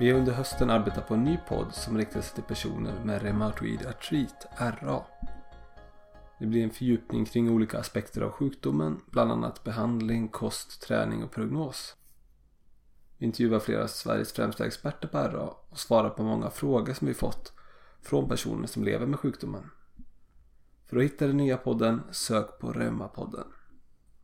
Vi har under hösten arbetat på en ny podd som riktar sig till personer med reumatoid artrit, RA. Det blir en fördjupning kring olika aspekter av sjukdomen, bland annat behandling, kost, träning och prognos. Vi intervjuar flera av Sveriges främsta experter på RA och svarar på många frågor som vi fått från personer som lever med sjukdomen. För att hitta den nya podden, sök på Reumapodden.